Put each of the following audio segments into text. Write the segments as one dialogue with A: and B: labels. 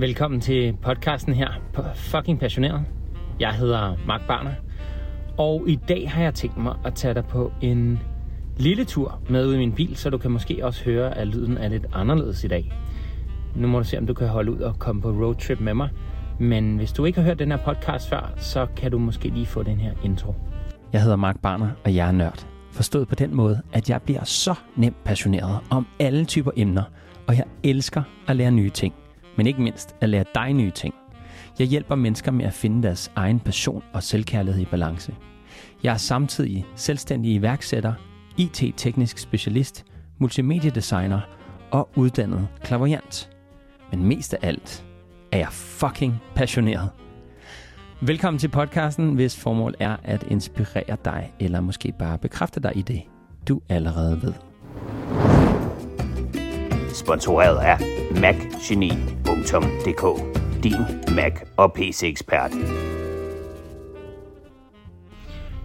A: Velkommen til podcasten her på Fucking Passioneret. Jeg hedder Mark Barner, og i dag har jeg tænkt mig at tage dig på en lille tur med ud i min bil, så du kan måske også høre, at lyden er lidt anderledes i dag. Nu må du se, om du kan holde ud og komme på roadtrip med mig. Men hvis du ikke har hørt den her podcast før, så kan du måske lige få den her intro. Jeg hedder Mark Barner, og jeg er nørd. Forstået på den måde, at jeg bliver så nemt passioneret om alle typer emner, og jeg elsker at lære nye ting – men ikke mindst at lære dig nye ting. Jeg hjælper mennesker med at finde deres egen passion og selvkærlighed i balance. Jeg er samtidig selvstændig iværksætter, IT-teknisk specialist, multimediedesigner og uddannet klaverjant. Men mest af alt er jeg fucking passioneret. Velkommen til podcasten, hvis formål er at inspirere dig, eller måske bare bekræfte dig i det, du allerede ved.
B: Sponsoreret af macgeni.dk Din Mac og PC-ekspert.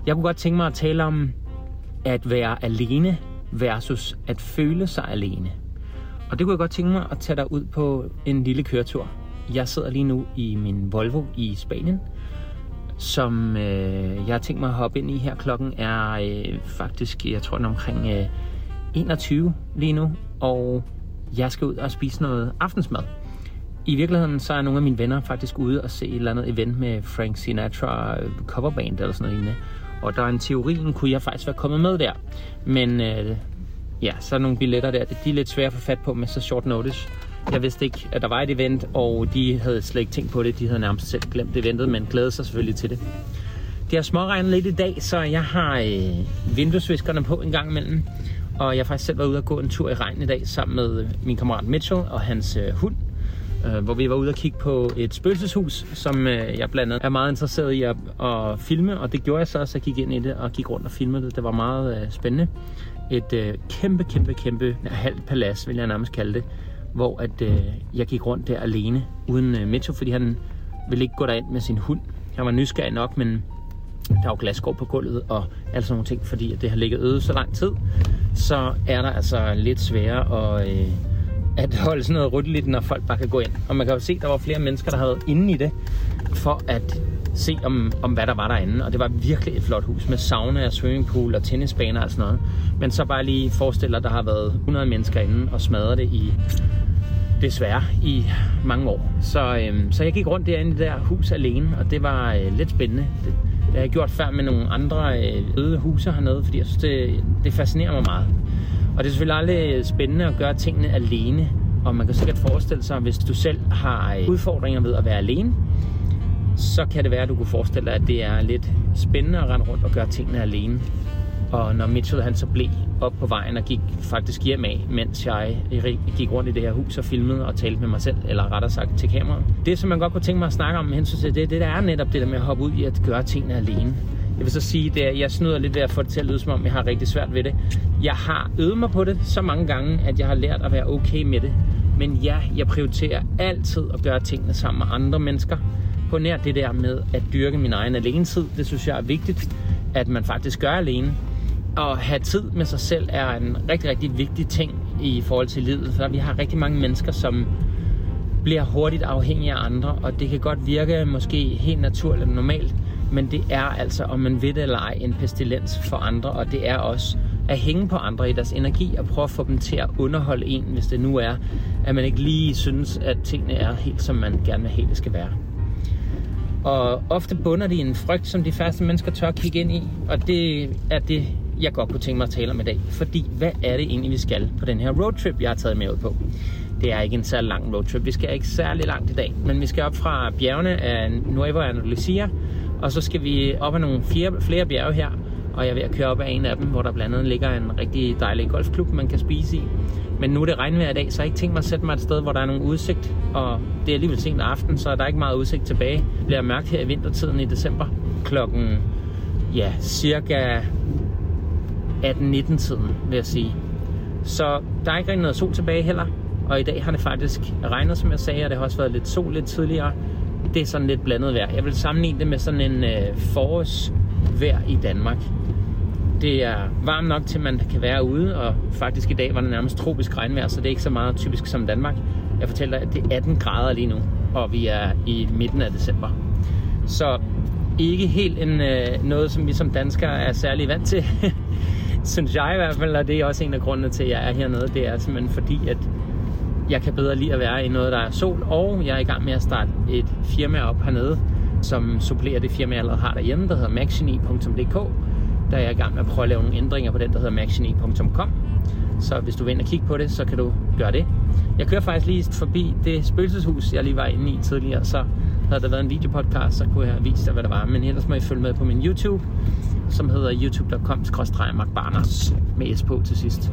A: Jeg kunne godt tænke mig at tale om at være alene versus at føle sig alene. Og det kunne jeg godt tænke mig at tage dig ud på en lille køretur. Jeg sidder lige nu i min Volvo i Spanien, som øh, jeg har tænkt mig at hoppe ind i her. Klokken er øh, faktisk, jeg tror den er omkring øh, 21 lige nu, og jeg skal ud og spise noget aftensmad. I virkeligheden så er nogle af mine venner faktisk ude og se et eller andet event med Frank Sinatra øh, coverband eller sådan noget Og der er en teorien, kunne jeg faktisk være kommet med der. Men øh, ja, så er nogle billetter der, de er lidt svære at få fat på med så short notice. Jeg vidste ikke, at der var et event, og de havde slet ikke tænkt på det. De havde nærmest selv glemt eventet, men glædede sig selvfølgelig til det. Det har småregnet lidt i dag, så jeg har øh, vinduesviskerne på en gang imellem. Og jeg har faktisk selv været ude og gå en tur i regn i dag sammen med øh, min kammerat Mitchell og hans øh, hund. Øh, hvor vi var ude og kigge på et spøgelseshus, som øh, jeg blandt andet er meget interesseret i at, at filme. Og det gjorde jeg så, så jeg gik ind i det og gik rundt og filmede det. Det var meget øh, spændende. Et øh, kæmpe, kæmpe, kæmpe halvt palads, vil jeg nærmest kalde det. Hvor at, øh, jeg gik rundt der alene, uden øh, Mitchell, fordi han ville ikke gå derind med sin hund. Han var nysgerrig nok, men der er jo glasgård på gulvet og alle sådan nogle ting, fordi det har ligget øde så lang tid, så er der altså lidt sværere at, øh, at holde sådan noget ryddeligt, når folk bare kan gå ind. Og man kan jo se, at der var flere mennesker, der havde været inde i det, for at se om, om hvad der var derinde. Og det var virkelig et flot hus med sauna og swimmingpool og tennisbaner og sådan noget. Men så bare lige forestil dig, at der har været 100 mennesker inde og smadret det i desværre i mange år. Så, øhm, så jeg gik rundt derinde i det der hus alene, og det var øh, lidt spændende. Det, det har jeg gjort før med nogle andre øh, øde huse hernede, fordi jeg synes, det, det fascinerer mig meget. Og det er selvfølgelig aldrig spændende at gøre tingene alene. Og man kan sikkert forestille sig, hvis du selv har øh, udfordringer ved at være alene, så kan det være, at du kunne forestille dig, at det er lidt spændende at rende rundt og gøre tingene alene. Og når Mitchell han så blev op på vejen og gik faktisk hjem af, mens jeg gik rundt i det her hus og filmede og talte med mig selv, eller rettere sagt til kameraet. Det, som man godt kunne tænke mig at snakke om med hensyn til det, det der er netop det der med at hoppe ud i at gøre tingene alene. Jeg vil så sige, at jeg snyder lidt ved at få det til at lyde, som om jeg har rigtig svært ved det. Jeg har øvet mig på det så mange gange, at jeg har lært at være okay med det. Men ja, jeg prioriterer altid at gøre tingene sammen med andre mennesker. På nær det der med at dyrke min egen alenetid. Det synes jeg er vigtigt, at man faktisk gør alene at have tid med sig selv er en rigtig, rigtig vigtig ting i forhold til livet. For vi har rigtig mange mennesker, som bliver hurtigt afhængige af andre, og det kan godt virke måske helt naturligt og normalt, men det er altså, om man ved det eller ej, en pestilens for andre, og det er også at hænge på andre i deres energi og prøve at få dem til at underholde en, hvis det nu er, at man ikke lige synes, at tingene er helt, som man gerne vil have, det skal være. Og ofte bunder de en frygt, som de færreste mennesker tør at kigge ind i, og det er det, jeg godt kunne tænke mig at tale om i dag. Fordi hvad er det egentlig, vi skal på den her roadtrip, jeg har taget med ud på? Det er ikke en særlig lang roadtrip. Vi skal ikke særlig langt i dag, men vi skal op fra bjergene af Nueva Andalusia, og så skal vi op ad nogle flere, flere bjerge her, og jeg er ved at køre op ad en af dem, hvor der blandt andet ligger en rigtig dejlig golfklub, man kan spise i. Men nu er det regnvejr i dag, så jeg har ikke tænkt mig at sætte mig et sted, hvor der er nogen udsigt. Og det er alligevel sent aften, så der er ikke meget udsigt tilbage. Det bliver mørkt her i vintertiden i december. Klokken, ja, cirka 18-19 tiden, vil jeg sige. Så der er ikke rigtig noget sol tilbage heller. Og i dag har det faktisk regnet, som jeg sagde, og det har også været lidt sol lidt tidligere. Det er sådan lidt blandet vejr. Jeg vil sammenligne det med sådan en øh, forårsvejr i Danmark. Det er varmt nok til, at man kan være ude, og faktisk i dag var det nærmest tropisk regnvejr, så det er ikke så meget typisk som Danmark. Jeg fortæller dig, at det er 18 grader lige nu. og vi er i midten af december. Så ikke helt en, øh, noget, som vi som danskere er særlig vant til. Synes jeg i hvert fald, og det er også en af grundene til, at jeg er hernede. Det er simpelthen fordi, at jeg kan bedre lide at være i noget, der er sol, og jeg er i gang med at starte et firma op hernede, som supplerer det firma, jeg allerede har derhjemme, der hedder maxgeni.dk. Der er jeg i gang med at prøve at lave nogle ændringer på den, der hedder maxgeni.com. Så hvis du vil ind og kigge på det, så kan du gøre det. Jeg kører faktisk lige forbi det spøgelseshus, jeg lige var inde i tidligere, så havde der været en videopodcast, så kunne jeg have vist dig, hvad der var. Men ellers må I følge med på min YouTube, som hedder youtube.com med S på til sidst.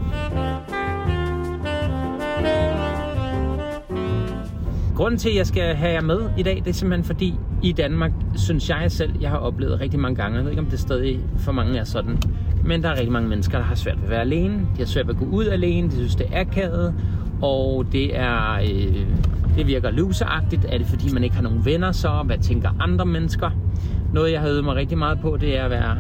A: Grunden til, at jeg skal have jer med i dag, det er simpelthen fordi, i Danmark, synes jeg selv, jeg har oplevet rigtig mange gange, jeg ved ikke, om det stadig for mange er sådan, men der er rigtig mange mennesker, der har svært ved at være alene. De har svært ved at gå ud alene, de synes, det er akavet, og det er... Øh, det virker loseragtigt. Er det fordi, man ikke har nogen venner så? Hvad tænker andre mennesker? Noget, jeg har øvet mig rigtig meget på, det er at være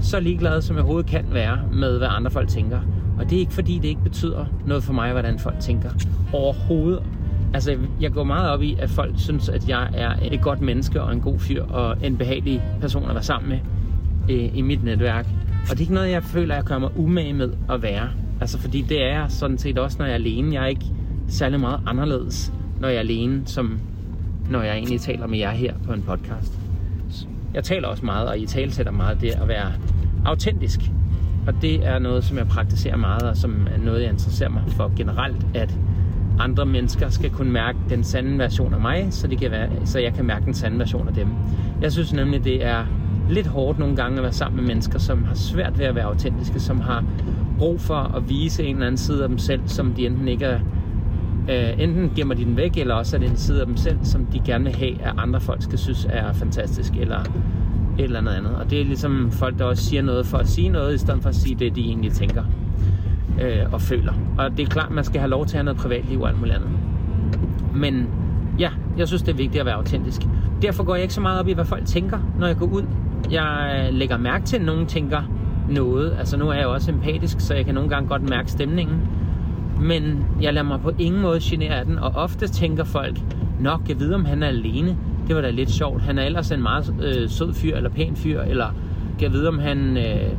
A: så ligeglad, som jeg overhovedet kan være med, hvad andre folk tænker. Og det er ikke fordi, det ikke betyder noget for mig, hvordan folk tænker. Overhovedet. Altså, jeg går meget op i, at folk synes, at jeg er et godt menneske og en god fyr og en behagelig person at være sammen med øh, i mit netværk. Og det er ikke noget, jeg føler, at jeg gør mig umage med at være. Altså, fordi det er jeg sådan set også, når jeg er alene. Jeg er ikke særlig meget anderledes, når jeg er alene, som når jeg egentlig taler med jer her på en podcast. Jeg taler også meget, og I talsætter meget det at være autentisk. Og det er noget, som jeg praktiserer meget, og som er noget, jeg interesserer mig for generelt, at andre mennesker skal kunne mærke den sande version af mig, så, det kan være, så jeg kan mærke den sande version af dem. Jeg synes nemlig, det er lidt hårdt nogle gange at være sammen med mennesker, som har svært ved at være autentiske, som har brug for at vise en eller anden side af dem selv, som de enten ikke er Øh, enten gemmer de den væk, eller også er det en side af dem selv, som de gerne vil have, at andre folk skal synes er fantastisk, eller et eller andet andet. Og det er ligesom folk, der også siger noget for at sige noget, i stedet for at sige det, de egentlig tænker øh, og føler. Og det er klart, man skal have lov til at have noget privatliv og alt muligt andet. Men ja, jeg synes, det er vigtigt at være autentisk. Derfor går jeg ikke så meget op i, hvad folk tænker, når jeg går ud. Jeg lægger mærke til, at nogen tænker noget. Altså nu er jeg jo også empatisk, så jeg kan nogle gange godt mærke stemningen. Men jeg lader mig på ingen måde genere af den, og ofte tænker folk, nok, jeg ved, om han er alene. Det var da lidt sjovt. Han er ellers en meget øh, sød fyr, eller pæn fyr, eller jeg ved, om han øh,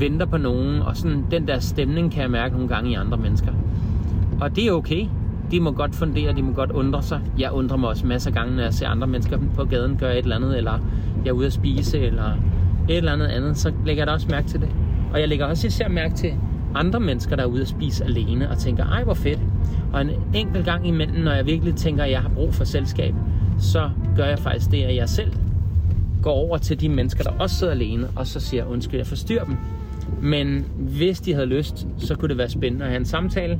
A: venter på nogen. Og sådan den der stemning kan jeg mærke nogle gange i andre mennesker. Og det er okay. De må godt fundere, de må godt undre sig. Jeg undrer mig også masser af gange, når jeg ser andre mennesker på gaden gøre et eller andet, eller jeg er ude at spise, eller et eller andet andet, så lægger jeg da også mærke til det. Og jeg lægger også især mærke til, andre mennesker, der er ude at spise alene, og tænker, ej hvor fedt. Og en enkelt gang imellem, når jeg virkelig tænker, at jeg har brug for selskab, så gør jeg faktisk det, at jeg selv går over til de mennesker, der også sidder alene, og så siger, undskyld, jeg forstyrrer dem. Men hvis de havde lyst, så kunne det være spændende at have en samtale,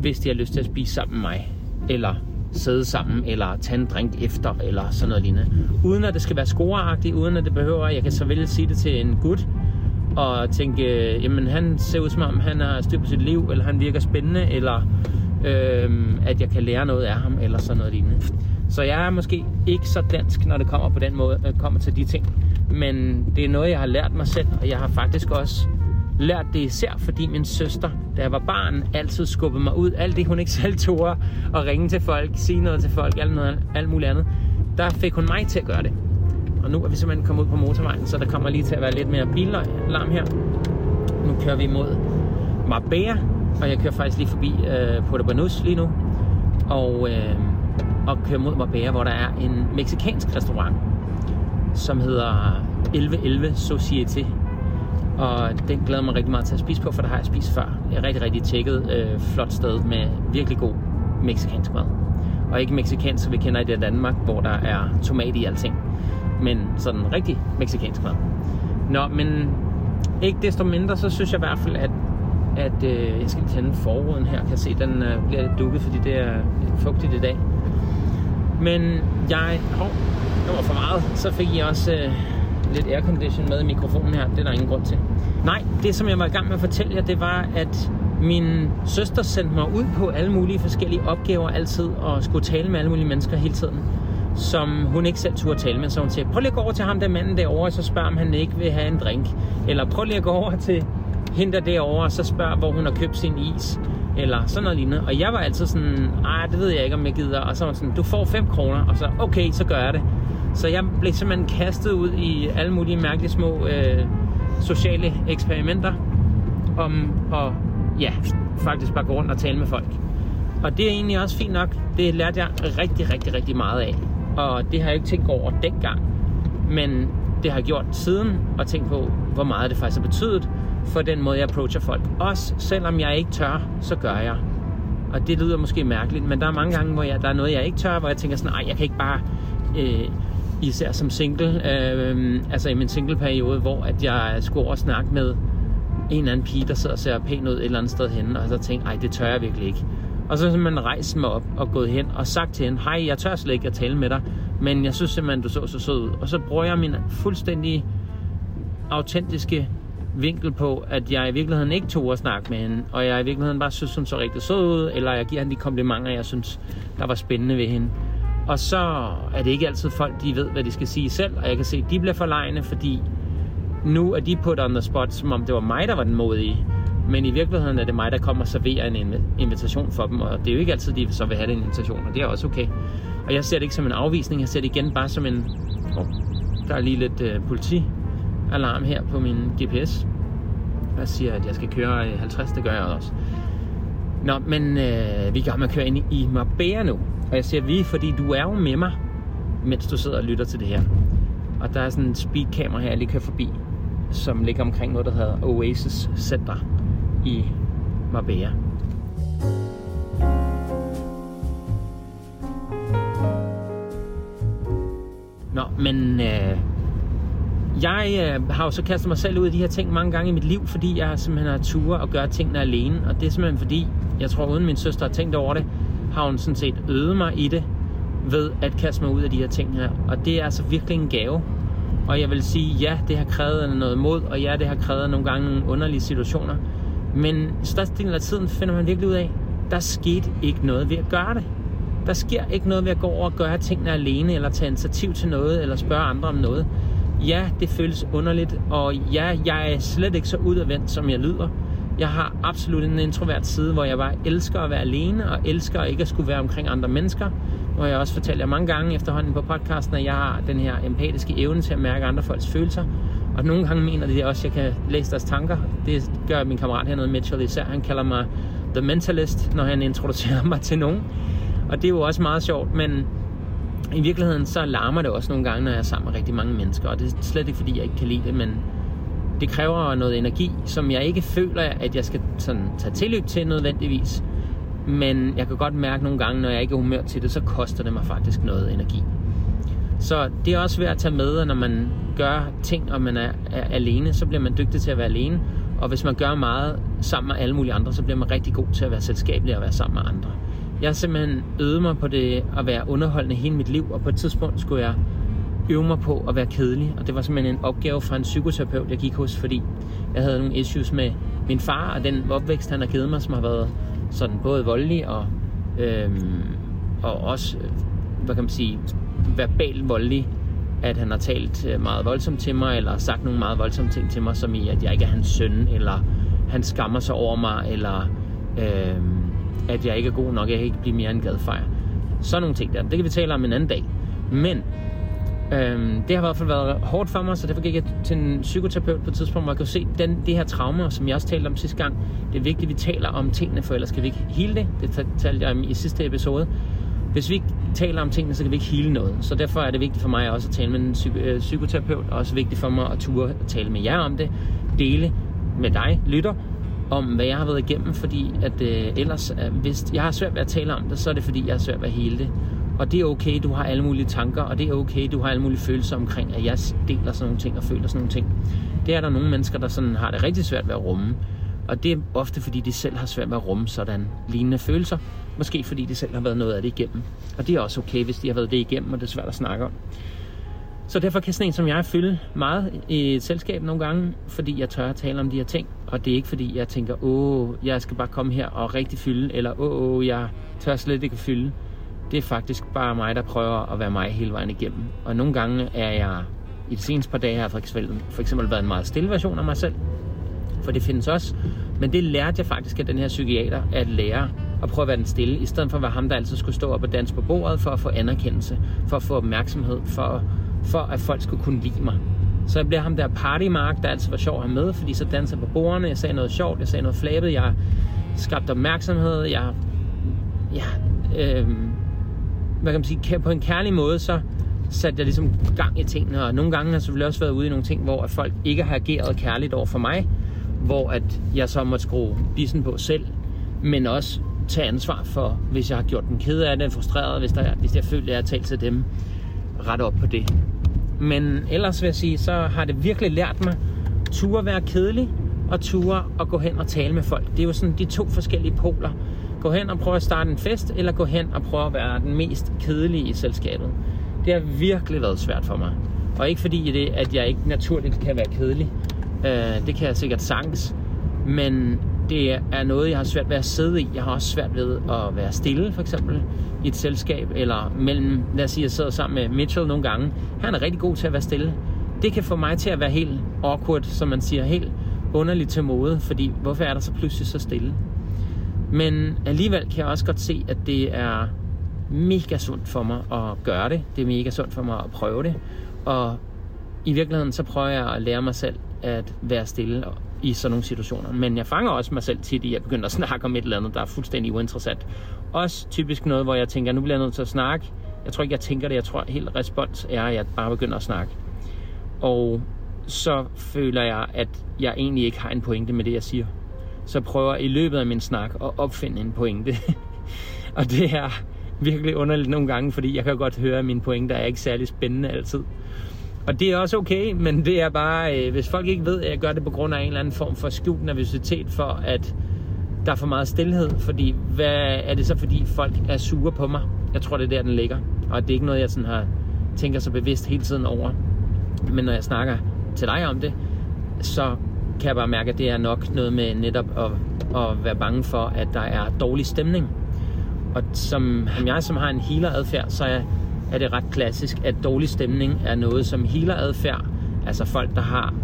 A: hvis de har lyst til at spise sammen med mig, eller sidde sammen, eller tage en drink efter, eller sådan noget lignende. Uden at det skal være scoreagtigt, uden at det behøver, jeg kan så vel sige det til en gut, og tænke, jamen han ser ud som om, han har styr på sit liv, eller han virker spændende, eller øh, at jeg kan lære noget af ham, eller sådan noget lignende. Så jeg er måske ikke så dansk, når det kommer på den måde, øh, kommer til de ting. Men det er noget, jeg har lært mig selv, og jeg har faktisk også lært det især, fordi min søster, da jeg var barn, altid skubbede mig ud. Alt det, hun ikke selv tog at ringe til folk, sige noget til folk, alt, noget, alt muligt andet. Der fik hun mig til at gøre det. Og nu er vi simpelthen kommet ud på motorvejen, så der kommer lige til at være lidt mere bilarm her. Nu kører vi mod Marbella, og jeg kører faktisk lige forbi øh, Puerto Banús lige nu. Og, øh, og kører mod Marbella, hvor der er en meksikansk restaurant, som hedder 1111 Societe. Og den glæder mig rigtig meget til at spise på, for der har jeg spist før. Det er rigtig, rigtig tjekket, øh, flot sted med virkelig god meksikansk mad. Og ikke meksikansk, som vi kender i det Danmark, hvor der er tomat i alting men sådan rigtig meksikansk mad. Nå, men ikke desto mindre, så synes jeg i hvert fald, at, at øh, jeg skal tænde forruden her. Kan se, den øh, bliver lidt dukket, fordi det er lidt fugtigt i dag. Men jeg... Hov, det var for meget. Så fik jeg også øh, lidt aircondition med i mikrofonen her. Det er der ingen grund til. Nej, det som jeg var i gang med at fortælle jer, det var, at min søster sendte mig ud på alle mulige forskellige opgaver altid, og skulle tale med alle mulige mennesker hele tiden som hun ikke selv turde tale med. Så hun siger, prøv lige at gå over til ham der manden derovre, og så spørg om han ikke vil have en drink. Eller prøv lige at gå over til hende der derovre, og så spørg, hvor hun har købt sin is. eller sådan noget lignende. Og jeg var altid sådan, nej, det ved jeg ikke, om jeg gider. Og så var sådan, du får 5 kroner, og så, okay, så gør jeg det. Så jeg blev simpelthen kastet ud i alle mulige mærkelige små øh, sociale eksperimenter om at ja, faktisk bare gå rundt og tale med folk. Og det er egentlig også fint nok. Det lærte jeg rigtig, rigtig, rigtig meget af. Og det har jeg ikke tænkt over dengang. Men det har jeg gjort siden, og tænkt på, hvor meget det faktisk har betydet for den måde, jeg approacher folk. Også selvom jeg ikke tør, så gør jeg. Og det lyder måske mærkeligt, men der er mange gange, hvor jeg, der er noget, jeg ikke tør, hvor jeg tænker sådan, nej, jeg kan ikke bare, øh, især som single, øh, altså i min single-periode, hvor at jeg skulle over og snakke med en eller anden pige, der sidder og ser pæn ud et eller andet sted henne, og så tænkte nej, det tør jeg virkelig ikke. Og så har man rejst mig op og gået hen og sagt til hende, hej, jeg tør slet ikke at tale med dig, men jeg synes simpelthen, du så så sød ud. Og så bruger jeg min fuldstændig autentiske vinkel på, at jeg i virkeligheden ikke tog at snakke med hende, og jeg i virkeligheden bare synes, hun så rigtig sød ud, eller jeg giver hende de komplimenter, jeg synes, der var spændende ved hende. Og så er det ikke altid folk, de ved, hvad de skal sige selv, og jeg kan se, at de bliver forlegne, fordi nu er de put on the spot, som om det var mig, der var den modige. Men i virkeligheden er det mig, der kommer og serverer en invitation for dem, og det er jo ikke altid, de så vil have den invitation, og det er også okay. Og jeg ser det ikke som en afvisning, jeg ser det igen bare som en... Oh, der er lige lidt øh, politi-alarm her på min GPS. Jeg siger, at jeg skal køre øh, 50, det gør jeg også. Nå, men øh, vi kan med at køre ind i Marbella nu. Og jeg siger vi, fordi du er jo med mig, mens du sidder og lytter til det her. Og der er sådan en speedkamera her, jeg lige kører forbi, som ligger omkring noget, der hedder Oasis Center i Marbella. Nå, men øh, jeg øh, har jo så kastet mig selv ud i de her ting mange gange i mit liv, fordi jeg simpelthen har ture og gøre tingene alene. Og det er simpelthen fordi, jeg tror uden min søster har tænkt over det, har hun sådan set øvet mig i det ved at kaste mig ud af de her ting her. Og det er altså virkelig en gave. Og jeg vil sige, ja, det har krævet noget mod, og ja, det har krævet nogle gange nogle underlige situationer. Men størstedelen af tiden finder man virkelig ud af, der skete ikke noget ved at gøre det. Der sker ikke noget ved at gå over og gøre tingene alene, eller tage initiativ til noget, eller spørge andre om noget. Ja, det føles underligt, og ja, jeg er slet ikke så udadvendt, som jeg lyder. Jeg har absolut en introvert side, hvor jeg bare elsker at være alene, og elsker ikke at skulle være omkring andre mennesker. Hvor jeg også fortæller jer mange gange efterhånden på podcasten, at jeg har den her empatiske evne til at mærke andre folks følelser. Og nogle gange mener de også, at jeg kan læse deres tanker. Det gør min kammerat hernede, Mitchell især. Han kalder mig The Mentalist, når han introducerer mig til nogen. Og det er jo også meget sjovt, men i virkeligheden så larmer det også nogle gange, når jeg er sammen med rigtig mange mennesker. Og det er slet ikke, fordi jeg ikke kan lide det, men det kræver noget energi, som jeg ikke føler, at jeg skal sådan tage tilløb til nødvendigvis. Men jeg kan godt mærke nogle gange, når jeg ikke er humør til det, så koster det mig faktisk noget energi. Så det er også værd at tage med, at når man gør ting, og man er, er alene, så bliver man dygtig til at være alene. Og hvis man gør meget sammen med alle mulige andre, så bliver man rigtig god til at være selskabelig og være sammen med andre. Jeg har simpelthen øvet mig på det at være underholdende hele mit liv, og på et tidspunkt skulle jeg øve mig på at være kedelig. Og det var simpelthen en opgave fra en psykoterapeut, jeg gik hos, fordi jeg havde nogle issues med min far, og den opvækst, han har givet mig, som har været sådan både voldelig og, øhm, og også, hvad kan man sige, verbal voldelig, at han har talt øh, meget voldsomt til mig, eller sagt nogle meget voldsomme ting til mig, som i, at jeg ikke er hans søn, eller han skammer sig over mig, eller øh, at jeg ikke er god nok, jeg kan ikke blive mere end gadfejr. Sådan nogle ting der. Det kan vi tale om en anden dag. Men øhm, det har i hvert fald været hårdt for mig, så derfor gik jeg til en psykoterapeut på et tidspunkt, hvor jeg kunne se den, det her traume, som jeg også talte om sidste gang. Det er vigtigt, at vi taler om tingene, for ellers kan vi ikke hele det. Det talte jeg om i sidste episode. Hvis vi ikke taler om tingene, så kan vi ikke hele noget. Så derfor er det vigtigt for mig også at tale med en psyk- øh, psykoterapeut, og også vigtigt for mig at ture at tale med jer om det, dele med dig, lytter, om, hvad jeg har været igennem, fordi at øh, ellers, øh, hvis jeg har svært ved at tale om det, så er det fordi, jeg har svært ved at hele det. Og det er okay, du har alle mulige tanker, og det er okay, du har alle mulige følelser omkring, at jeg deler sådan nogle ting og føler sådan nogle ting. Det er der nogle mennesker, der sådan har det rigtig svært ved at rumme. Og det er ofte fordi, de selv har svært ved at rumme sådan lignende følelser. Måske fordi de selv har været noget af det igennem. Og det er også okay, hvis de har været det igennem, og det er svært at snakke om. Så derfor kan sådan en som jeg fylde meget i et selskab nogle gange, fordi jeg tør at tale om de her ting. Og det er ikke fordi, jeg tænker, åh, jeg skal bare komme her og rigtig fylde, eller åh, åh jeg tør slet ikke at fylde. Det er faktisk bare mig, der prøver at være mig hele vejen igennem. Og nogle gange er jeg, i de seneste par dage har jeg for eksempel, for eksempel været en meget stille version af mig selv. For det findes også Men det lærte jeg faktisk af den her psykiater, at lære og prøve at være den stille, i stedet for at være ham, der altid skulle stå op og danse på bordet for at få anerkendelse, for at få opmærksomhed, for, for at folk skulle kunne lide mig. Så jeg bliver ham der partymark, der altid var sjov at have med, fordi så danser jeg på bordene, jeg sagde noget sjovt, jeg sagde noget flabet, jeg skabte opmærksomhed, jeg, ja, øh, hvad kan man sige, på en kærlig måde, så satte jeg ligesom gang i tingene, og nogle gange har jeg selvfølgelig også været ude i nogle ting, hvor at folk ikke har ageret kærligt over for mig, hvor at jeg så måtte skrue bissen på selv, men også tage ansvar for, hvis jeg har gjort dem ked af det, frustreret, hvis, der, hvis jeg føler, at jeg har talt til dem, ret op på det. Men ellers vil jeg sige, så har det virkelig lært mig, ture være kedelig, og ture at gå hen og tale med folk. Det er jo sådan de to forskellige poler. Gå hen og prøve at starte en fest, eller gå hen og prøve at være den mest kedelige i selskabet. Det har virkelig været svært for mig. Og ikke fordi det, at jeg ikke naturligt kan være kedelig. Øh, det kan jeg sikkert sagtens. Men det er noget, jeg har svært ved at sidde i. Jeg har også svært ved at være stille, for eksempel, i et selskab, eller mellem, lad os sige, jeg sidder sammen med Mitchell nogle gange. Han er rigtig god til at være stille. Det kan få mig til at være helt awkward, som man siger, helt underligt til mode, fordi hvorfor er der så pludselig så stille? Men alligevel kan jeg også godt se, at det er mega sundt for mig at gøre det. Det er mega sundt for mig at prøve det. Og i virkeligheden så prøver jeg at lære mig selv at være stille i sådan nogle situationer. Men jeg fanger også mig selv tit i at begynde at snakke om et eller andet, der er fuldstændig uinteressant. Også typisk noget, hvor jeg tænker, nu bliver jeg nødt til at snakke. Jeg tror ikke, jeg tænker det. Jeg tror, helt respons er, at jeg bare begynder at snakke. Og så føler jeg, at jeg egentlig ikke har en pointe med det, jeg siger. Så prøver jeg i løbet af min snak at opfinde en pointe. og det er virkelig underligt nogle gange, fordi jeg kan godt høre, at mine pointer er ikke særlig spændende altid. Og det er også okay, men det er bare, øh, hvis folk ikke ved, at jeg gør det på grund af en eller anden form for skjult nervøsitet for, at der er for meget stillhed. Fordi hvad er det så, fordi folk er sure på mig? Jeg tror, det er der, den ligger. Og det er ikke noget, jeg sådan har tænker så bevidst hele tiden over. Men når jeg snakker til dig om det, så kan jeg bare mærke, at det er nok noget med netop at, at være bange for, at der er dårlig stemning. Og som, som jeg, som har en healer-adfærd, så er, er det ret klassisk, at dårlig stemning er noget, som healer-adfærd, altså folk, der har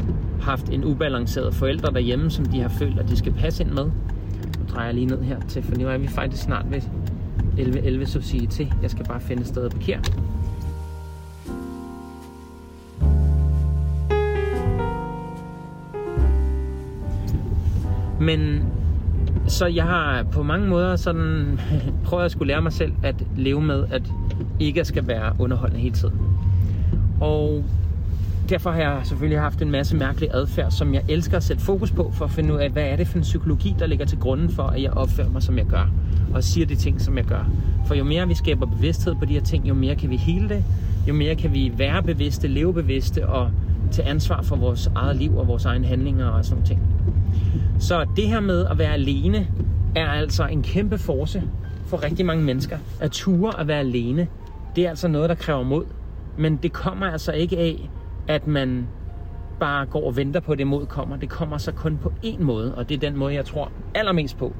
A: haft en ubalanceret forældre derhjemme, som de har følt, at de skal passe ind med. Nu drejer jeg lige ned her til, for nu er vi faktisk snart ved 11.11 Society. Jeg skal bare finde et sted at parkere. Men så jeg har på mange måder sådan prøvet at skulle lære mig selv at leve med, at ikke skal være underholdende hele tiden. Og derfor har jeg selvfølgelig haft en masse mærkelig adfærd, som jeg elsker at sætte fokus på, for at finde ud af, hvad er det for en psykologi, der ligger til grunden for, at jeg opfører mig, som jeg gør, og siger de ting, som jeg gør. For jo mere vi skaber bevidsthed på de her ting, jo mere kan vi hele det, jo mere kan vi være bevidste, leve bevidste og tage ansvar for vores eget liv og vores egne handlinger og sådan ting. Så det her med at være alene er altså en kæmpe force for rigtig mange mennesker. At ture at være alene, det er altså noget, der kræver mod. Men det kommer altså ikke af, at man bare går og venter på, at det mod kommer. Det kommer så kun på én måde, og det er den måde, jeg tror allermest på.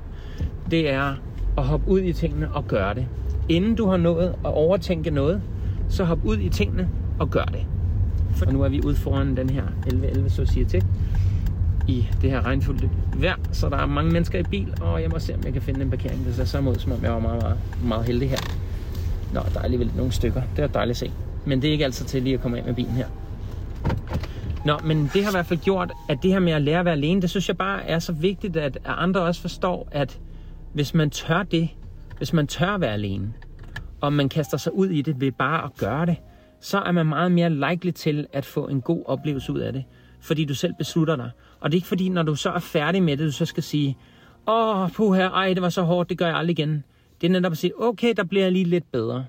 A: Det er at hoppe ud i tingene og gøre det. Inden du har nået at overtænke noget, så hop ud i tingene og gør det. Og nu er vi ude foran den her 1111 Society i det her regnfulde vejr, så der er mange mennesker i bil, og jeg må se, om jeg kan finde en parkering. Det ser så ud, som om jeg var meget, meget, meget heldig her. Nå, der er alligevel nogle stykker. Det er dejligt at se. Men det er ikke altid til lige at komme af med bilen her. Nå, men det har i hvert fald gjort, at det her med at lære at være alene, det synes jeg bare er så vigtigt, at andre også forstår, at hvis man tør det, hvis man tør at være alene, og man kaster sig ud i det ved bare at gøre det, så er man meget mere likely til at få en god oplevelse ud af det, fordi du selv beslutter dig. Og det er ikke fordi, når du så er færdig med det, du så skal sige, åh, puha, ej, det var så hårdt, det gør jeg aldrig igen. Det er netop at sige, okay, der bliver jeg lige lidt bedre.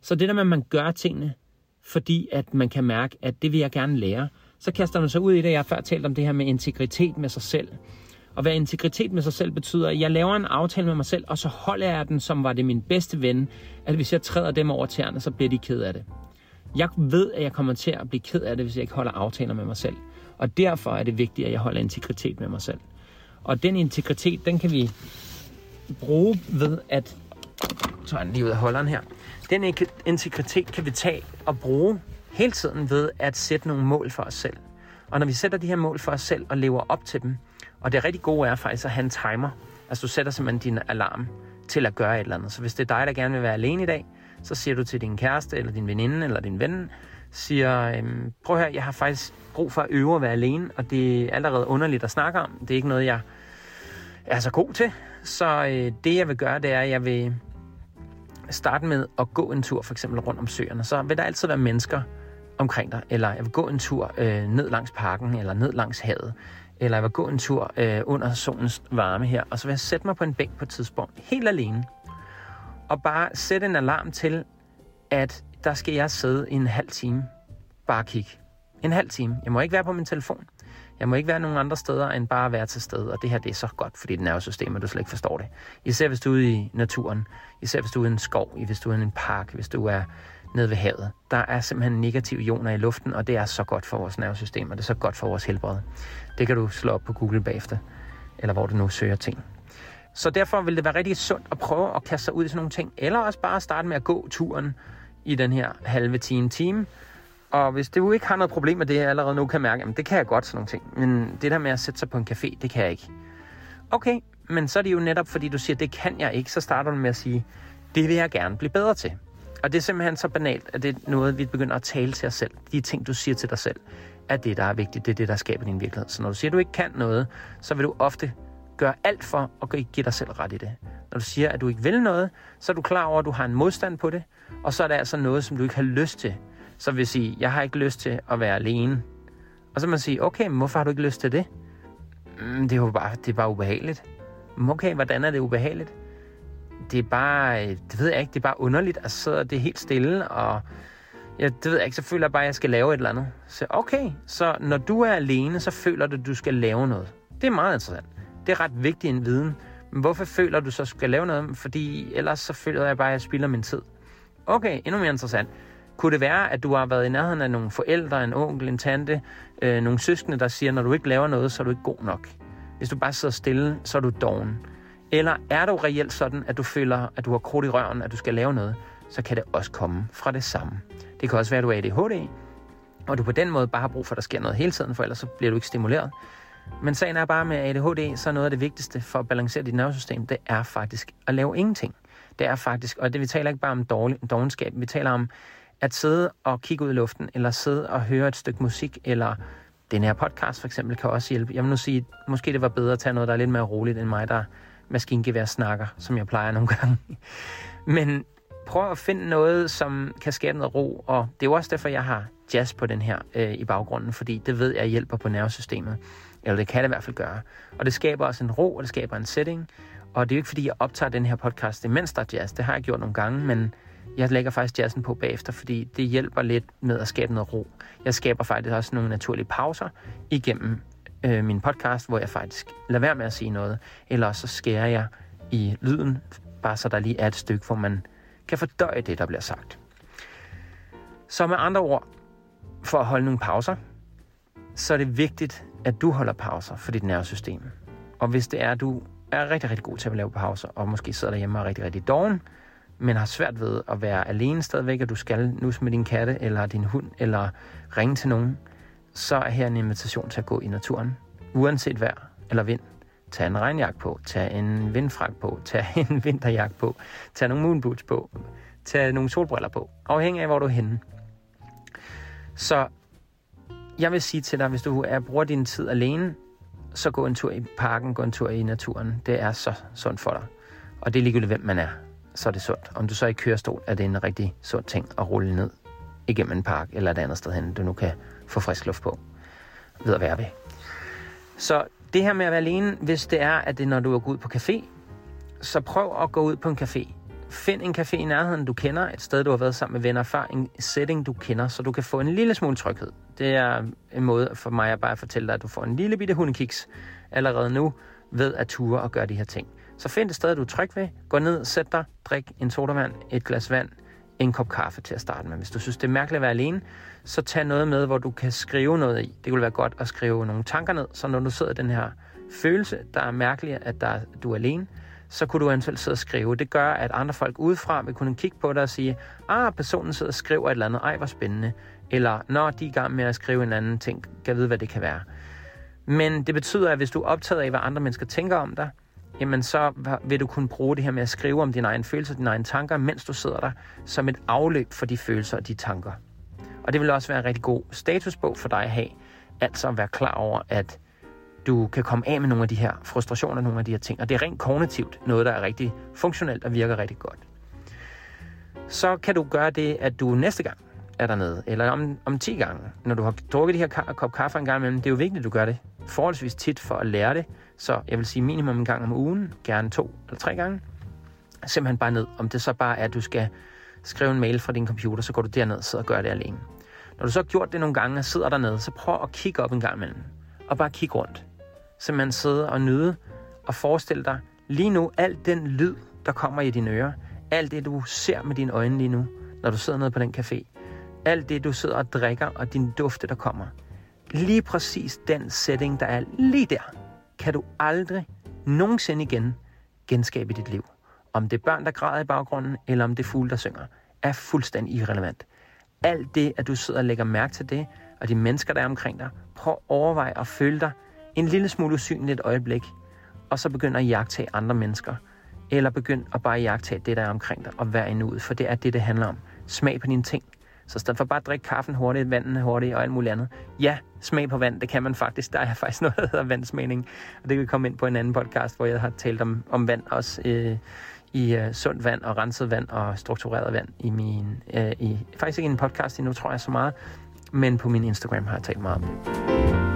A: Så det der med, at man gør tingene, fordi at man kan mærke, at det vil jeg gerne lære, så kaster man sig ud i det. Jeg har før talt om det her med integritet med sig selv. Og hvad integritet med sig selv betyder, at jeg laver en aftale med mig selv, og så holder jeg den, som var det min bedste ven, at hvis jeg træder dem over tæerne, så bliver de ked af det. Jeg ved, at jeg kommer til at blive ked af det, hvis jeg ikke holder aftaler med mig selv. Og derfor er det vigtigt, at jeg holder integritet med mig selv. Og den integritet, den kan vi bruge ved at... Så er den lige ud af holderen her. Den integritet kan vi tage og bruge hele tiden ved at sætte nogle mål for os selv. Og når vi sætter de her mål for os selv og lever op til dem, Og det rigtig gode er faktisk at have en timer. Altså du sætter simpelthen din alarm til at gøre et eller andet. Så hvis det er dig, der gerne vil være alene i dag, så siger du til din kæreste, eller din veninde, eller din ven, siger, øhm, prøv her, jeg har faktisk brug for at øve at være alene, og det er allerede underligt at snakke om. Det er ikke noget, jeg er så god til. Så øh, det, jeg vil gøre, det er, at jeg vil starte med at gå en tur, for eksempel rundt om søerne. Så vil der altid være mennesker omkring dig, eller jeg vil gå en tur øh, ned langs parken, eller ned langs havet, eller jeg vil gå en tur øh, under solens varme her, og så vil jeg sætte mig på en bænk på et tidspunkt, helt alene, og bare sætte en alarm til, at der skal jeg sidde i en halv time, bare kigge. En halv time. Jeg må ikke være på min telefon. Jeg må ikke være nogen andre steder, end bare at være til stede. Og det her, det er så godt, fordi det nervesystem, at du slet ikke forstår det. Især hvis du er ude i naturen. Især hvis du er i en skov. Hvis du er i en park. Hvis du er nede ved havet. Der er simpelthen negative ioner i luften, og det er så godt for vores nervesystem, og det er så godt for vores helbred. Det kan du slå op på Google bagefter, eller hvor du nu søger ting. Så derfor vil det være rigtig sundt at prøve at kaste sig ud i sådan nogle ting, eller også bare starte med at gå turen i den her halve time, time. Og hvis du ikke har noget problem med det, jeg allerede nu kan mærke, jamen det kan jeg godt sådan nogle ting. Men det der med at sætte sig på en café, det kan jeg ikke. Okay, men så er det jo netop, fordi du siger, det kan jeg ikke, så starter du med at sige, det vil jeg gerne blive bedre til. Og det er simpelthen så banalt, at det er noget, vi begynder at tale til os selv. De ting, du siger til dig selv, er det, der er vigtigt. Det er det, der skaber din virkelighed. Så når du siger, at du ikke kan noget, så vil du ofte gøre alt for at give dig selv ret i det. Når du siger, at du ikke vil noget, så er du klar over, at du har en modstand på det, og så er det altså noget, som du ikke har lyst til. Så vil sige, jeg har ikke lyst til at være alene. Og så man sige, okay, men hvorfor har du ikke lyst til det? Mm, det er jo bare, det er bare ubehageligt. Okay, hvordan er det ubehageligt? Det er bare, det ved jeg ikke, det er bare underligt at sidde det helt stille, og ja, det ved jeg ikke, så føler jeg bare, at jeg skal lave et eller andet. Så okay, så når du er alene, så føler du, at du skal lave noget. Det er meget interessant. Det er ret vigtig en viden. Men hvorfor føler du så, at du skal lave noget? Fordi ellers så føler jeg bare, at jeg spilder min tid. Okay, endnu mere interessant. Kunne det være, at du har været i nærheden af nogle forældre, en onkel, en tante, øh, nogle søskende, der siger, når du ikke laver noget, så er du ikke god nok. Hvis du bare sidder stille, så er du doven. Eller er du reelt sådan, at du føler, at du har krudt i røven, at du skal lave noget, så kan det også komme fra det samme. Det kan også være, at du er ADHD, og du på den måde bare har brug for, at der sker noget hele tiden, for ellers så bliver du ikke stimuleret. Men sagen er bare med ADHD, så noget af det vigtigste for at balancere dit nervesystem, det er faktisk at lave ingenting. Det er faktisk, og det vi taler ikke bare om dårlig, dogenskab, vi taler om at sidde og kigge ud i luften, eller sidde og høre et stykke musik, eller den her podcast for eksempel kan også hjælpe. Jeg vil nu sige, måske det var bedre at tage noget, der er lidt mere roligt end mig, der maskingevær snakker, som jeg plejer nogle gange. Men prøv at finde noget, som kan skabe noget ro, og det er jo også derfor, jeg har jazz på den her øh, i baggrunden, fordi det ved jeg hjælper på nervesystemet. Eller det kan det i hvert fald gøre. Og det skaber også en ro, og det skaber en setting. Og det er jo ikke, fordi jeg optager den her podcast, imens der er jazz. Det har jeg gjort nogle gange, men jeg lægger faktisk jazzen på bagefter, fordi det hjælper lidt med at skabe noget ro. Jeg skaber faktisk også nogle naturlige pauser igennem øh, min podcast, hvor jeg faktisk lader være med at sige noget. Eller så skærer jeg i lyden, bare så der lige er et stykke, hvor man kan fordøje det, der bliver sagt. Så med andre ord, for at holde nogle pauser, så er det vigtigt, at du holder pauser for dit nervesystem. Og hvis det er, at du er rigtig, rigtig god til at lave pauser, og måske sidder derhjemme og er rigtig, rigtig doven, men har svært ved at være alene stadigvæk, og du skal nus med din katte, eller din hund, eller ringe til nogen, så er her en invitation til at gå i naturen. Uanset vejr eller vind. Tag en regnjakke på, tag en vindfrak på, tag en vinterjakke på, tag nogle moonboots på, tag nogle solbriller på, afhængig af, hvor du er henne. Så jeg vil sige til dig, hvis du er, bruger din tid alene, så gå en tur i parken, gå en tur i naturen. Det er så sundt for dig. Og det er ligegyldigt, hvem man er, så er det sundt. Om du så er i kørestol, er det en rigtig sund ting at rulle ned igennem en park eller et andet sted hen, du nu kan få frisk luft på ved at være ved. Så det her med at være alene, hvis det er, at det er, når du er gået ud på café, så prøv at gå ud på en café. Find en café i nærheden, du kender, et sted, du har været sammen med venner før, en setting, du kender, så du kan få en lille smule tryghed. Det er en måde for mig at bare fortælle dig, at du får en lille bitte hundekiks allerede nu ved at ture og gøre de her ting. Så find et sted, du er tryg ved. Gå ned, sæt dig, drik en sodavand, et glas vand, en kop kaffe til at starte med. Hvis du synes, det er mærkeligt at være alene, så tag noget med, hvor du kan skrive noget i. Det kunne være godt at skrive nogle tanker ned, så når du sidder i den her følelse, der er mærkelig, at der, du er alene, så kunne du eventuelt sidde og skrive. Det gør, at andre folk udefra vil kunne kigge på dig og sige, ah, personen sidder og skriver et eller andet, ej, hvor spændende. Eller, når de er i gang med at skrive en anden ting, kan vide, hvad det kan være. Men det betyder, at hvis du er optaget af, hvad andre mennesker tænker om dig, jamen så vil du kunne bruge det her med at skrive om dine egne følelser, dine egne tanker, mens du sidder der, som et afløb for de følelser og de tanker. Og det vil også være en rigtig god statusbog for dig at have, altså at være klar over, at du kan komme af med nogle af de her frustrationer, nogle af de her ting. Og det er rent kognitivt noget, der er rigtig funktionelt og virker rigtig godt. Så kan du gøre det, at du næste gang er dernede, eller om, om 10 gange, når du har drukket de her kop kaffe en gang imellem, det er jo vigtigt, at du gør det forholdsvis tit for at lære det. Så jeg vil sige minimum en gang om ugen, gerne to eller tre gange. Simpelthen bare ned. Om det så bare er, at du skal skrive en mail fra din computer, så går du derned og sidder og gør det alene. Når du så har gjort det nogle gange og sidder dernede, så prøv at kigge op en gang imellem. Og bare kigge rundt. Simpelthen man sidder og nyde og forestille dig lige nu alt den lyd, der kommer i dine ører. Alt det, du ser med dine øjne lige nu, når du sidder nede på den café. Alt det, du sidder og drikker, og din dufte, der kommer. Lige præcis den setting, der er lige der, kan du aldrig nogensinde igen genskabe dit liv. Om det er børn, der græder i baggrunden, eller om det er fugle, der synger, er fuldstændig irrelevant. Alt det, at du sidder og lægger mærke til det, og de mennesker, der er omkring dig, prøv at overveje at føle dig en lille smule usynlig et øjeblik, og så begynd at jagtage andre mennesker. Eller begynd at bare jagtage det, der er omkring dig, og være endnu ud, for det er det, det handler om. Smag på dine ting. Så i stedet for bare at drikke kaffen hurtigt, vandet hurtigt og alt muligt andet. Ja, smag på vand, det kan man faktisk. Der er faktisk noget, der hedder vandsmagning. Og det kan vi komme ind på en anden podcast, hvor jeg har talt om, om vand også. Øh, i øh, sundt vand og renset vand og struktureret vand i min... Øh, i, faktisk ikke i en podcast endnu, tror jeg så meget. Men på min Instagram har jeg talt meget om det.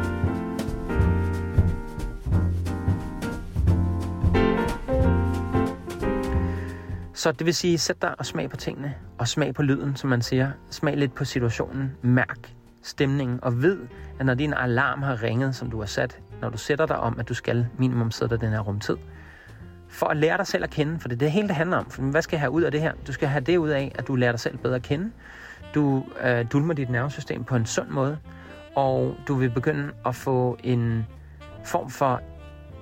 A: Så det vil sige, sæt dig og smag på tingene, og smag på lyden, som man siger. Smag lidt på situationen, mærk stemningen, og ved, at når din alarm har ringet, som du har sat, når du sætter dig om, at du skal minimum sidde der den her rumtid, for at lære dig selv at kende, for det er det hele, det handler om. For hvad skal jeg have ud af det her? Du skal have det ud af, at du lærer dig selv bedre at kende. Du øh, dulmer dit nervesystem på en sund måde, og du vil begynde at få en form for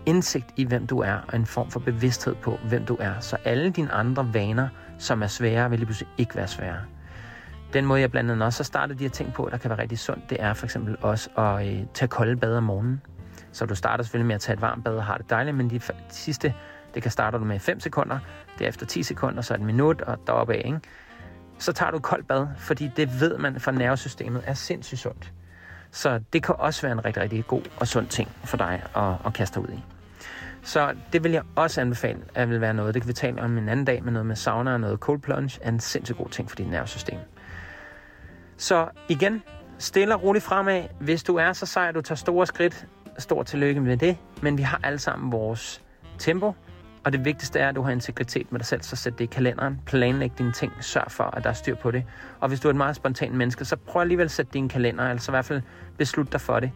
A: indsigt i, hvem du er, og en form for bevidsthed på, hvem du er. Så alle dine andre vaner, som er svære, vil lige pludselig ikke være svære. Den måde, jeg blandt andet også har startet de her ting på, der kan være rigtig sundt, det er for eksempel også at øh, tage kolde bad om morgenen. Så du starter selvfølgelig med at tage et varmt bad og har det dejligt, men de, de sidste, det kan starte du med 5 sekunder, derefter 10 sekunder, så et minut og deroppe af, ikke? Så tager du et koldt bad, fordi det ved man fra nervesystemet er sindssygt sundt. Så det kan også være en rigtig, rigtig god og sund ting for dig at, at kaste ud i. Så det vil jeg også anbefale, at vil være noget. Det kan vi tale om en anden dag med noget med sauna og noget cold plunge, er en sindssygt god ting for dit nervesystem. Så igen, stille og roligt fremad. Hvis du er så sej, at du tager store skridt, stort tillykke med det. Men vi har alle sammen vores tempo, og det vigtigste er, at du har integritet med dig selv, så sæt det i kalenderen. Planlæg dine ting. Sørg for, at der er styr på det. Og hvis du er et meget spontant menneske, så prøv alligevel at sætte din kalender, altså i hvert fald beslut dig for det.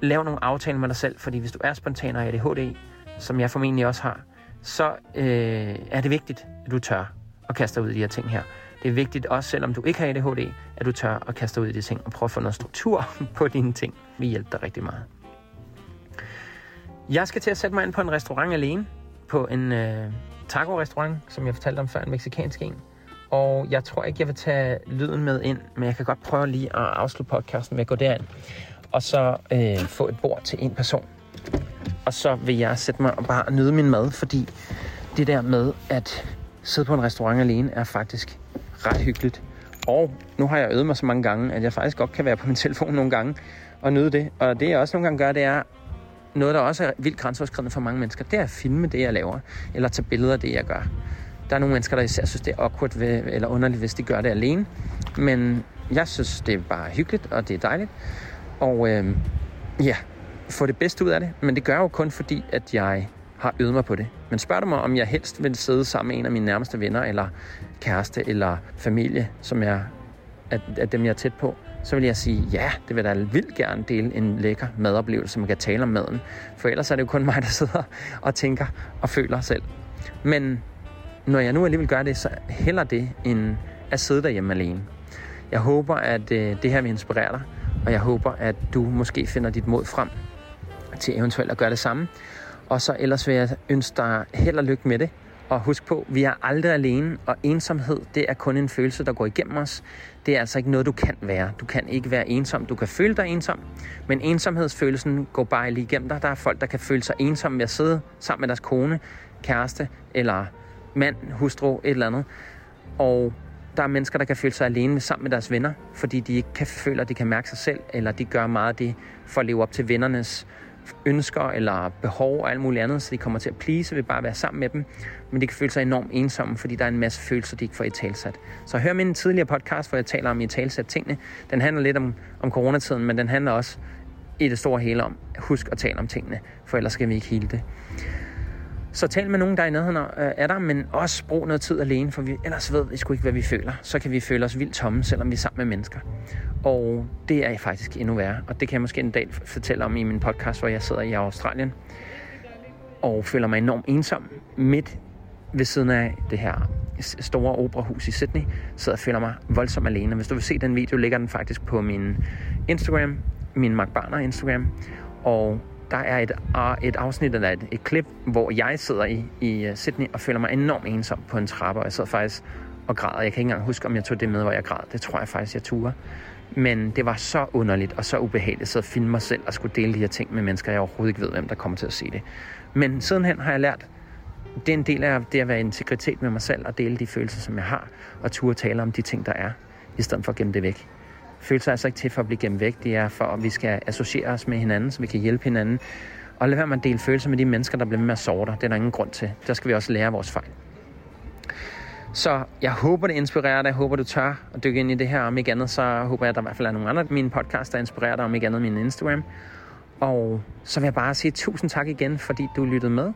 A: Lav nogle aftaler med dig selv, fordi hvis du er spontan og ADHD, som jeg formentlig også har, så øh, er det vigtigt, at du tør at kaste ud i de her ting her. Det er vigtigt, også selvom du ikke har ADHD, at du tør at kaste ud i de ting og prøve at få noget struktur på dine ting. Vi hjælper dig rigtig meget. Jeg skal til at sætte mig ind på en restaurant alene. På en øh, taco-restaurant, som jeg fortalte om før, en meksikansk en. Og jeg tror ikke, jeg vil tage lyden med ind, men jeg kan godt prøve lige at afslutte podcasten med at gå derind. Og så øh, få et bord til en person og så vil jeg sætte mig og bare nyde min mad, fordi det der med at sidde på en restaurant alene er faktisk ret hyggeligt. Og nu har jeg øvet mig så mange gange, at jeg faktisk godt kan være på min telefon nogle gange og nyde det. Og det jeg også nogle gange gør, det er noget, der også er vildt grænseoverskridende for mange mennesker. Det er at filme det, jeg laver, eller tage billeder af det, jeg gør. Der er nogle mennesker, der især synes, det er awkward ved, eller underligt, hvis de gør det alene. Men jeg synes, det er bare hyggeligt, og det er dejligt. Og øh, ja, få det bedste ud af det, men det gør jeg jo kun fordi, at jeg har øvet mig på det. Men spørger du mig, om jeg helst vil sidde sammen med en af mine nærmeste venner, eller kæreste, eller familie, som jeg, at, at dem jeg er tæt på, så vil jeg sige, ja, det vil da vildt gerne dele en lækker madoplevelse, man kan tale om maden. For ellers er det jo kun mig, der sidder og tænker og føler selv. Men når jeg nu alligevel gør det, så heller det, end at sidde derhjemme alene. Jeg håber, at øh, det her vil inspirere dig, og jeg håber, at du måske finder dit mod frem til eventuelt at gøre det samme. Og så ellers vil jeg ønske dig held og lykke med det. Og husk på, vi er aldrig alene, og ensomhed, det er kun en følelse, der går igennem os. Det er altså ikke noget, du kan være. Du kan ikke være ensom. Du kan føle dig ensom, men ensomhedsfølelsen går bare lige igennem dig. Der er folk, der kan føle sig ensomme ved at sidde sammen med deres kone, kæreste eller mand, hustru, et eller andet. Og der er mennesker, der kan føle sig alene sammen med deres venner, fordi de ikke kan føle, at de kan mærke sig selv, eller de gør meget af det for at leve op til vennernes ønsker eller behov og alt muligt andet, så de kommer til at please ved bare at være sammen med dem. Men de kan føle sig enormt ensomme, fordi der er en masse følelser, de ikke får i talsat. Så hør min tidligere podcast, hvor jeg taler om i talsat tingene. Den handler lidt om, om coronatiden, men den handler også i det store hele om, husk at tale om tingene, for ellers skal vi ikke hele det. Så tal med nogen, der er i nærheden af dig, men også brug noget tid alene, for vi, ellers ved vi sgu ikke, hvad vi føler. Så kan vi føle os vildt tomme, selvom vi er sammen med mennesker. Og det er faktisk endnu værre. Og det kan jeg måske en dag fortælle om i min podcast, hvor jeg sidder i Australien og føler mig enormt ensom midt ved siden af det her store operahus i Sydney, så jeg føler mig voldsomt alene. Hvis du vil se den video, ligger den faktisk på min Instagram, min Mark Barner Instagram. Og der er et, et afsnit eller et, et klip, hvor jeg sidder i, i øh, Sydney og føler mig enormt ensom på en trappe, og jeg sidder faktisk og græder. Jeg kan ikke engang huske, om jeg tog det med, hvor jeg græd. Det tror jeg faktisk, jeg turde. Men det var så underligt og så ubehageligt at filme mig selv og skulle dele de her ting med mennesker, jeg overhovedet ikke ved, hvem der kommer til at se det. Men sidenhen har jeg lært, det er en del af det at være integritet med mig selv og dele de følelser, som jeg har, og turde tale om de ting, der er, i stedet for at gemme det væk. Følelser er altså ikke til for at blive gemt væk. Det er for, at vi skal associere os med hinanden, så vi kan hjælpe hinanden. Og lad være med at dele følelser med de mennesker, der bliver med at sove dig. Det er der ingen grund til. Der skal vi også lære vores fejl. Så jeg håber, det inspirerer dig. Jeg håber, du tør at dykke ind i det her. Om ikke andet, så håber jeg, at der i hvert fald er nogle andre af mine podcasts, der inspirerer dig. Om ikke andet, min Instagram. Og så vil jeg bare sige tusind tak igen, fordi du lyttede med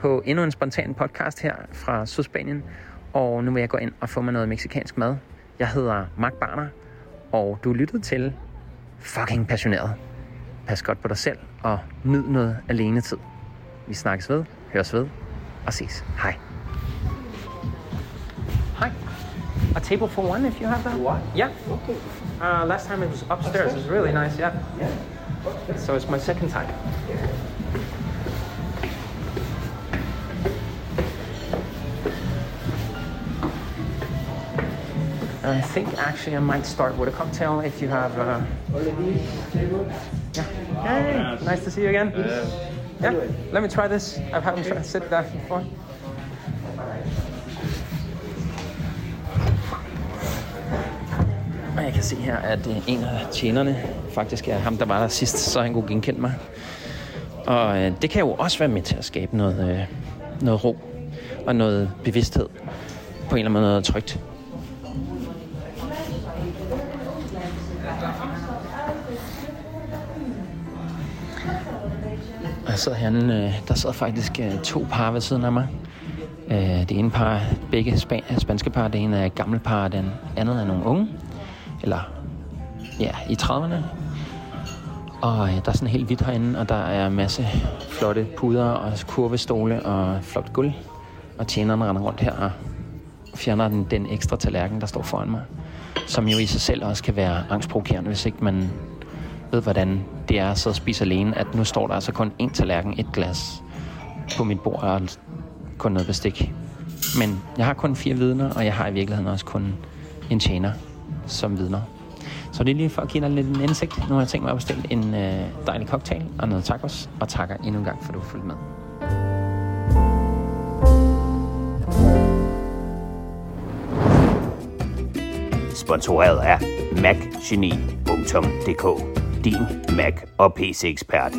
A: på endnu en spontan podcast her fra Sydspanien. Og nu vil jeg gå ind og få mig noget meksikansk mad. Jeg hedder Mark Barner, og du lyttede til fucking passioneret. Pas godt på dig selv, og nyd noget alene tid. Vi snakkes ved, høres ved, og ses. Hej. Hi. A table for one, if you have that.
C: What?
A: Yeah.
C: Okay.
A: Uh, last time it was upstairs. It was really nice. Yeah.
C: Yeah.
A: So it's my second time. I think actually I might start with a cocktail if you have. Uh, yeah. Hey, nice to see you again. Yeah. Let me try this. I've had to sit that before. Og jeg kan se her, at øh, en af tjenerne faktisk er ham, der var der sidst, så han kunne genkende mig. Og øh, det kan jo også være med til at skabe noget, øh, noget ro og noget bevidsthed. På en eller anden måde noget trygt. Der sad, han, øh, der sad faktisk øh, to par ved siden af mig. Øh, det ene par, begge span- spanske par, det ene er et gammelt par, den andet er nogle unge. Eller ja, i 30'erne. Og der er sådan helt hvidt herinde, og der er masse flotte puder og kurvestole og flot guld. Og tjeneren render rundt her og fjerner den, den ekstra tallerken, der står foran mig. Som jo i sig selv også kan være angstprovokerende, hvis ikke man ved, hvordan det er at sidde og spise alene. At nu står der altså kun én tallerken, et glas på mit bord og kun noget bestik. Men jeg har kun fire vidner, og jeg har i virkeligheden også kun en tjener som vidner. Så det er lige for at give dig lidt en indsigt. Nu har jeg tænkt mig at bestille en øh, dejlig cocktail og noget tacos, og takker endnu en gang, for at du har fulgt med.
B: Sponsoreret af macgeni.dk din Mac og PC-ekspert.